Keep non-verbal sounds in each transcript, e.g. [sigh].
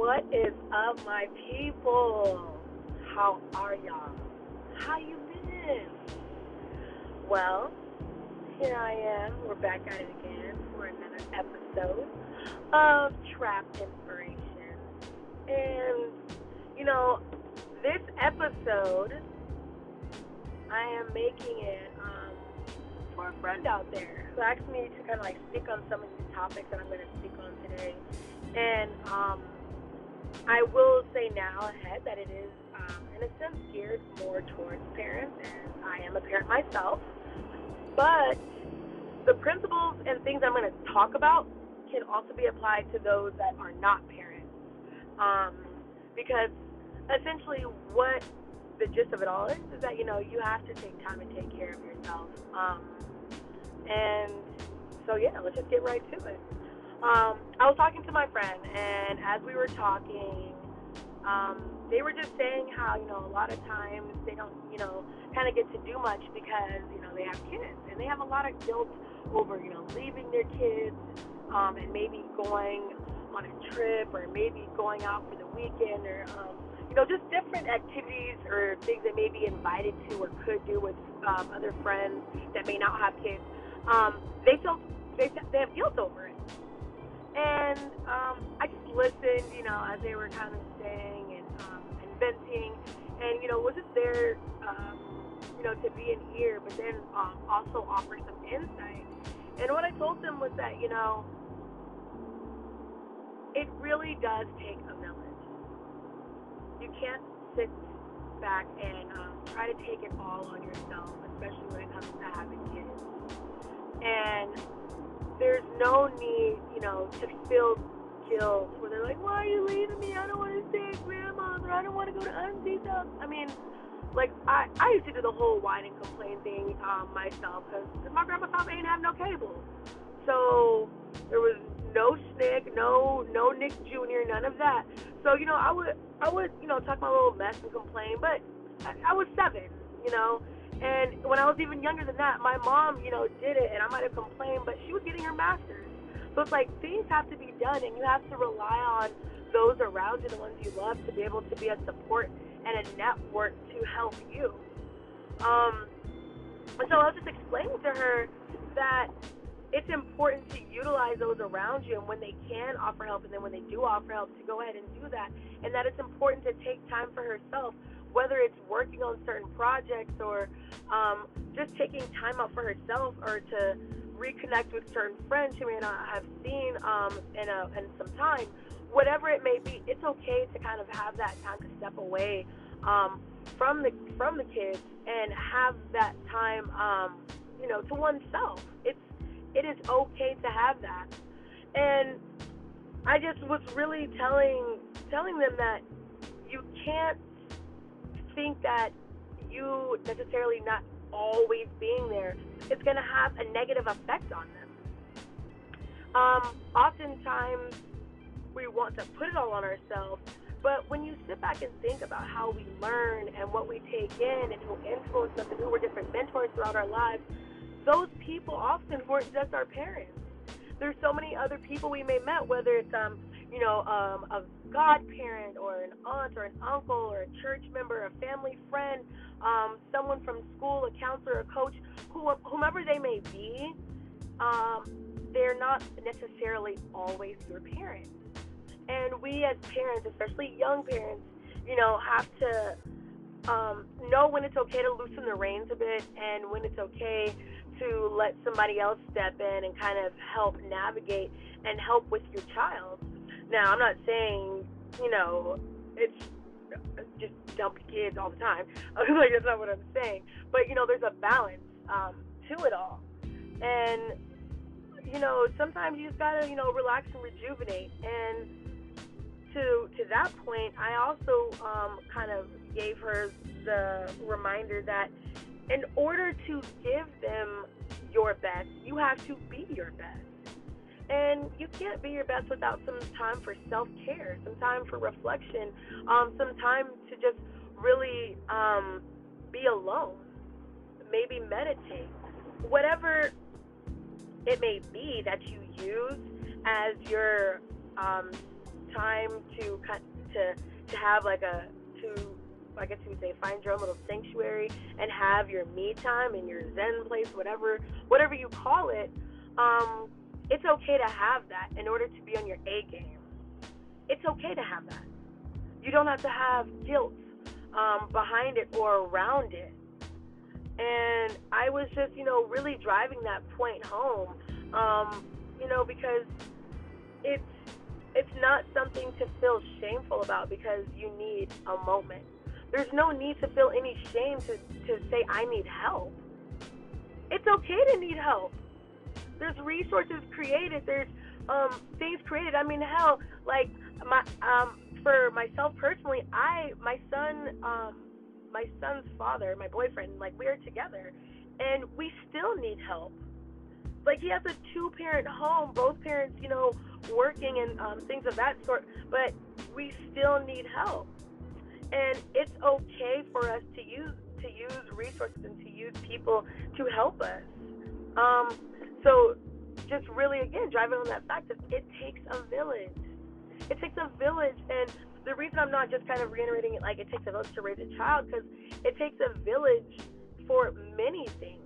What is up, my people? How are y'all? How you been? Well, here I am. We're back at it again for another episode of Trap Inspiration. And, you know, this episode, I am making it um, for a friend out there who asked me to kind of like speak on some of these topics that I'm going to speak on today. And um, I will say now ahead that it is, um, in a sense, geared more towards parents, and I am a parent myself. But the principles and things I'm going to talk about can also be applied to those that are not parents. Um, because essentially, what the gist of it all is is that you know you have to take time and take care of yourself. Um, and so yeah, let's just get right to it. Um, I was talking to my friend, and as we were talking, um, they were just saying how you know a lot of times they don't you know kind of get to do much because you know they have kids and they have a lot of guilt over you know leaving their kids um, and maybe going on a trip or maybe going out for the weekend or um, you know just different activities or things they may be invited to or could do with um, other friends that may not have kids. Um, they feel they they have guilt over it, and um, I just listened, you know, as they were kind of saying and um, and and you know was just there, um, you know, to be an ear, but then um, also offer some insight. And what I told them was that you know it really does take a village. You can't sit back and um, try to take it all on yourself, especially when it comes to having kids. And there's no need, you know, to feel guilt where they're like, why are you leaving me? I don't want to stay at grandma's or I don't want to go to auntie's house. I mean, like, I, I used to do the whole whine and complain thing um, myself because my grandma's house ain't have no cable. So there was no Snick, no no Nick Jr., none of that. So you know, I would I would you know talk my little mess and complain, but I, I was seven, you know. And when I was even younger than that, my mom, you know, did it, and I might have complained, but she was getting her master's. So it's like things have to be done, and you have to rely on those around you, the ones you love, to be able to be a support and a network to help you. Um, and so I was just explaining to her that it's important to utilize those around you and when they can offer help and then when they do offer help to go ahead and do that and that it's important to take time for herself whether it's working on certain projects or um, just taking time out for herself or to reconnect with certain friends she may not have seen um, in, a, in some time whatever it may be it's okay to kind of have that time to step away um, from the from the kids and have that time um, you know to oneself it's it is okay to have that. And I just was really telling telling them that you can't think that you necessarily not always being there is going to have a negative effect on them. Um, oftentimes, we want to put it all on ourselves, but when you sit back and think about how we learn and what we take in and who influence us and who were different mentors throughout our lives, those people often weren't just our parents. There's so many other people we may met, whether it's um, you know, um, a godparent or an aunt or an uncle or a church member, a family friend, um, someone from school, a counselor, a coach, whomever they may be. Um, they're not necessarily always your parents. And we as parents, especially young parents, you know, have to um, know when it's okay to loosen the reins a bit and when it's okay to let somebody else step in and kind of help navigate and help with your child. Now, I'm not saying, you know, it's just dump kids all the time. [laughs] like, that's not what I'm saying. But, you know, there's a balance um, to it all. And, you know, sometimes you just gotta, you know, relax and rejuvenate. And to to that point, I also um, kind of gave her the reminder that in order to give them your best, you have to be your best. And you can't be your best without some time for self care, some time for reflection, um, some time to just really um, be alone, maybe meditate, whatever it may be that you use as your um, time to cut to to have like a to I guess you would say find your own little sanctuary and have your me time and your zen place, whatever whatever you call it. Um, it's okay to have that in order to be on your A game. It's okay to have that. You don't have to have guilt um, behind it or around it. And I was just, you know, really driving that point home, um, you know, because it's it's not something to feel shameful about because you need a moment. There's no need to feel any shame to, to say, I need help. It's okay to need help. There's resources created, there's um, things created. I mean, hell, like, my, um, for myself personally, I, my son, um, my son's father, my boyfriend, like, we are together, and we still need help. Like, he has a two parent home, both parents, you know, working and um, things of that sort, but we still need help. And it's okay for us to use to use resources and to use people to help us. Um, so just really again driving on that fact that it takes a village. It takes a village, and the reason I'm not just kind of reiterating it like it takes a village to raise a child because it takes a village for many things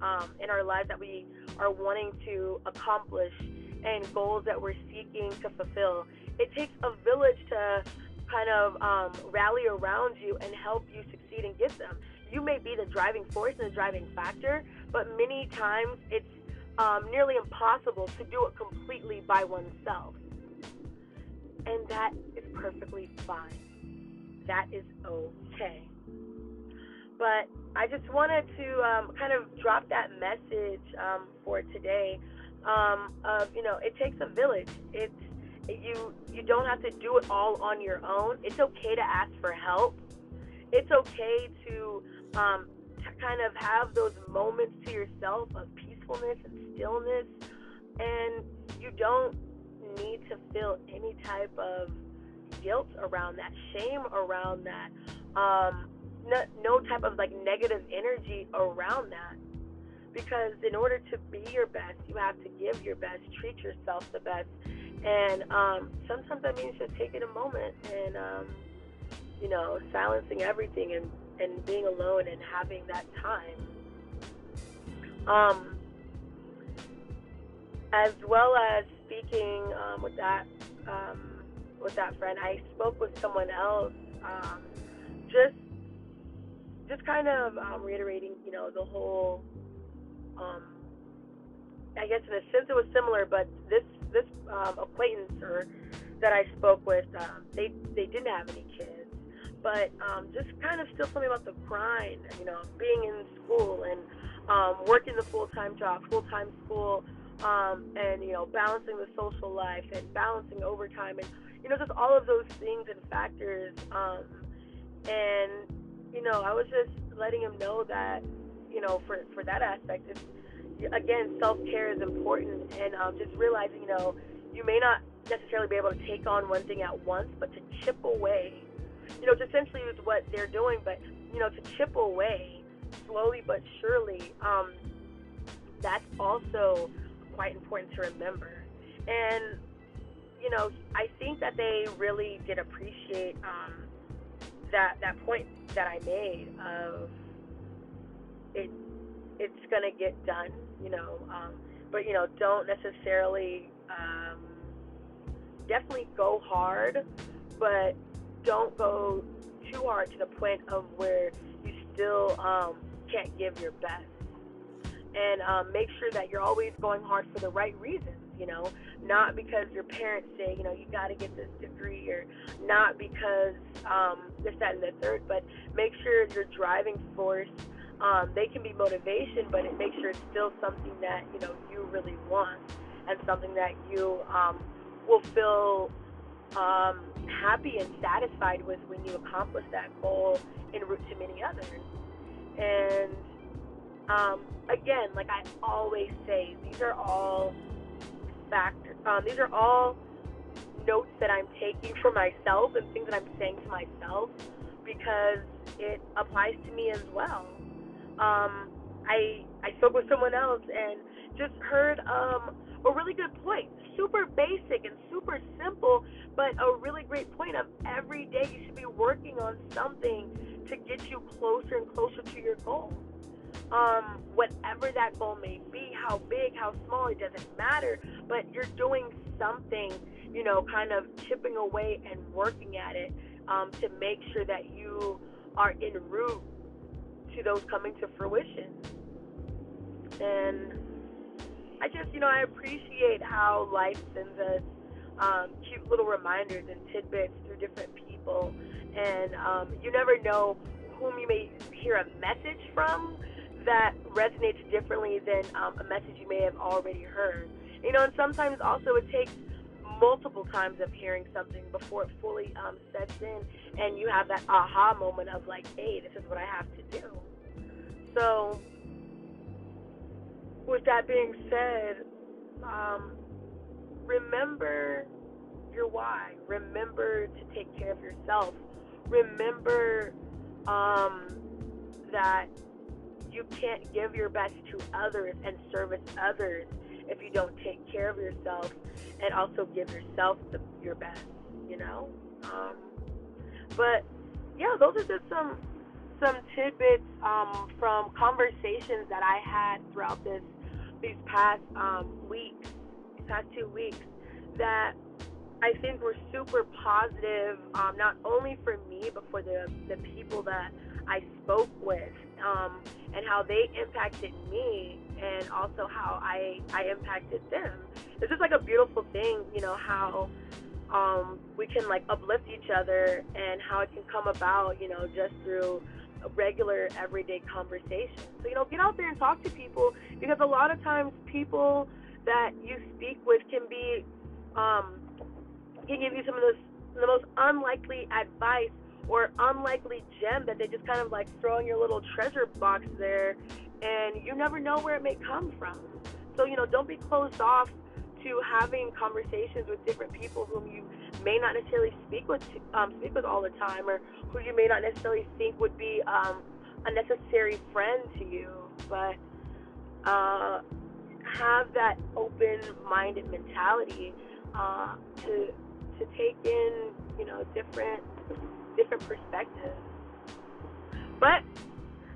um, in our lives that we are wanting to accomplish and goals that we're seeking to fulfill. It takes a village to kind of um, rally around you and help you succeed and get them. You may be the driving force and the driving factor, but many times it's um, nearly impossible to do it completely by oneself. And that is perfectly fine. That is okay. But I just wanted to um, kind of drop that message um, for today um, of you know it takes a village. It's you you don't have to do it all on your own. It's okay to ask for help. It's okay to um, to kind of have those moments to yourself of peacefulness and stillness, and you don't need to feel any type of guilt around that, shame around that, um, no, no type of like negative energy around that because in order to be your best, you have to give your best, treat yourself the best, and um, sometimes that means just taking a moment and um, you know silencing everything and and being alone and having that time. Um, as well as speaking um, with that um, with that friend, I spoke with someone else. Um, just just kind of um, reiterating, you know, the whole um, I guess in a sense it was similar, but this this um, acquaintance or that I spoke with, they they didn't have any kids, but just kind of still something about the grind, you know, being in school and working the full time job, full time school, um, and you know, balancing the social life and balancing overtime and you know, just all of those things and factors. Um, and you know, I was just letting him know that you know, for for that aspect, it's again, self care is important, and um, just realizing, you know, you may not necessarily be able to take on one thing at once, but to chip away, you know, essentially is what they're doing, but you know, to chip away slowly but surely, um, that's also quite important to remember. And you know, I think that they really did appreciate um, that that point that I made of it it's gonna get done, you know. Um, but you know, don't necessarily um, definitely go hard, but don't go too hard to the point of where you still um, can't give your best. And um, make sure that you're always going hard for the right reasons. You know, not because your parents say, you know, you got to get this degree, or not because um, this, that, and the third, but make sure your driving force um, they can be motivation, but it makes sure it's still something that you know you really want and something that you um, will feel um, happy and satisfied with when you accomplish that goal en route to many others. And um, again, like I always say, these are all factors. Um, these are all notes that I'm taking for myself and things that I'm saying to myself because it applies to me as well um, I I spoke with someone else and just heard um, a really good point. Super basic and super simple, but but a really great point of every day you should be working on something to get you closer and closer to your goal. Um, whatever that goal may be, how big, how small, it doesn't matter, but you're doing something, you know, kind of chipping away and working at it um, to make sure that you are en route to those coming to fruition. And I just, you know, I appreciate how life sends us um, cute little reminders and tidbits through different people. And um, you never know whom you may hear a message from that resonates differently than um, a message you may have already heard. You know, and sometimes also it takes multiple times of hearing something before it fully um, sets in, and you have that aha moment of like, hey, this is what I have to do. So, with that being said, um, remember your why. Remember to take care of yourself. Remember um, that you can't give your best to others and service others if you don't take care of yourself and also give yourself the, your best, you know? Um, but yeah, those are just some some tidbits um, from conversations that I had throughout this these past um, weeks, past two weeks that I think were super positive, um, not only for me but for the the people that I spoke with, um, and how they impacted me, and also how I I impacted them. It's just like a beautiful thing, you know how um, we can like uplift each other and how it can come about, you know, just through regular everyday conversation. So, you know, get out there and talk to people because a lot of times people that you speak with can be, um, can give you some of the, the most unlikely advice or unlikely gem that they just kind of like throw in your little treasure box there and you never know where it may come from. So, you know, don't be closed off to having conversations with different people whom you may not necessarily speak with um, speak with all the time, or who you may not necessarily think would be um, a necessary friend to you. But uh, have that open-minded mentality uh, to to take in you know different different perspectives. But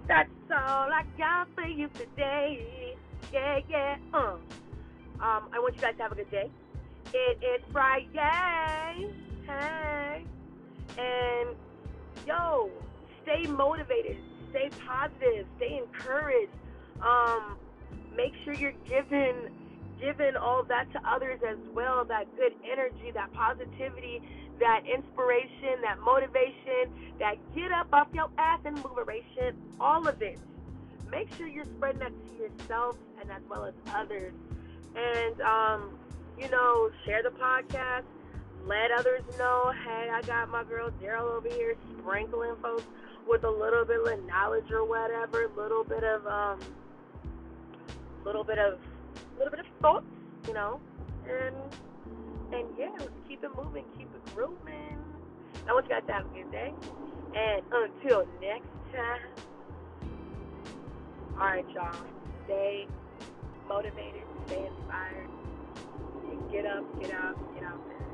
that's all I got for you today. Yeah, yeah. Uh. Um, I want you guys to have a good day. It is Friday. Hey. And yo, stay motivated, stay positive, stay encouraged. Um, make sure you're giving giving all that to others as well, that good energy, that positivity, that inspiration, that motivation, that get up off your ass and motivation, all of it. Make sure you're spreading that to yourself and as well as others and um, you know, share the podcast. Let others know, hey, I got my girl Daryl over here sprinkling folks with a little bit of knowledge or whatever, a little bit of um, little bit of, little bit of thoughts, you know, and and yeah, keep it moving, keep it grooving. I want you guys to have a good day, and until next time, all right, y'all, stay motivated stay inspired, get up, get out, get out there.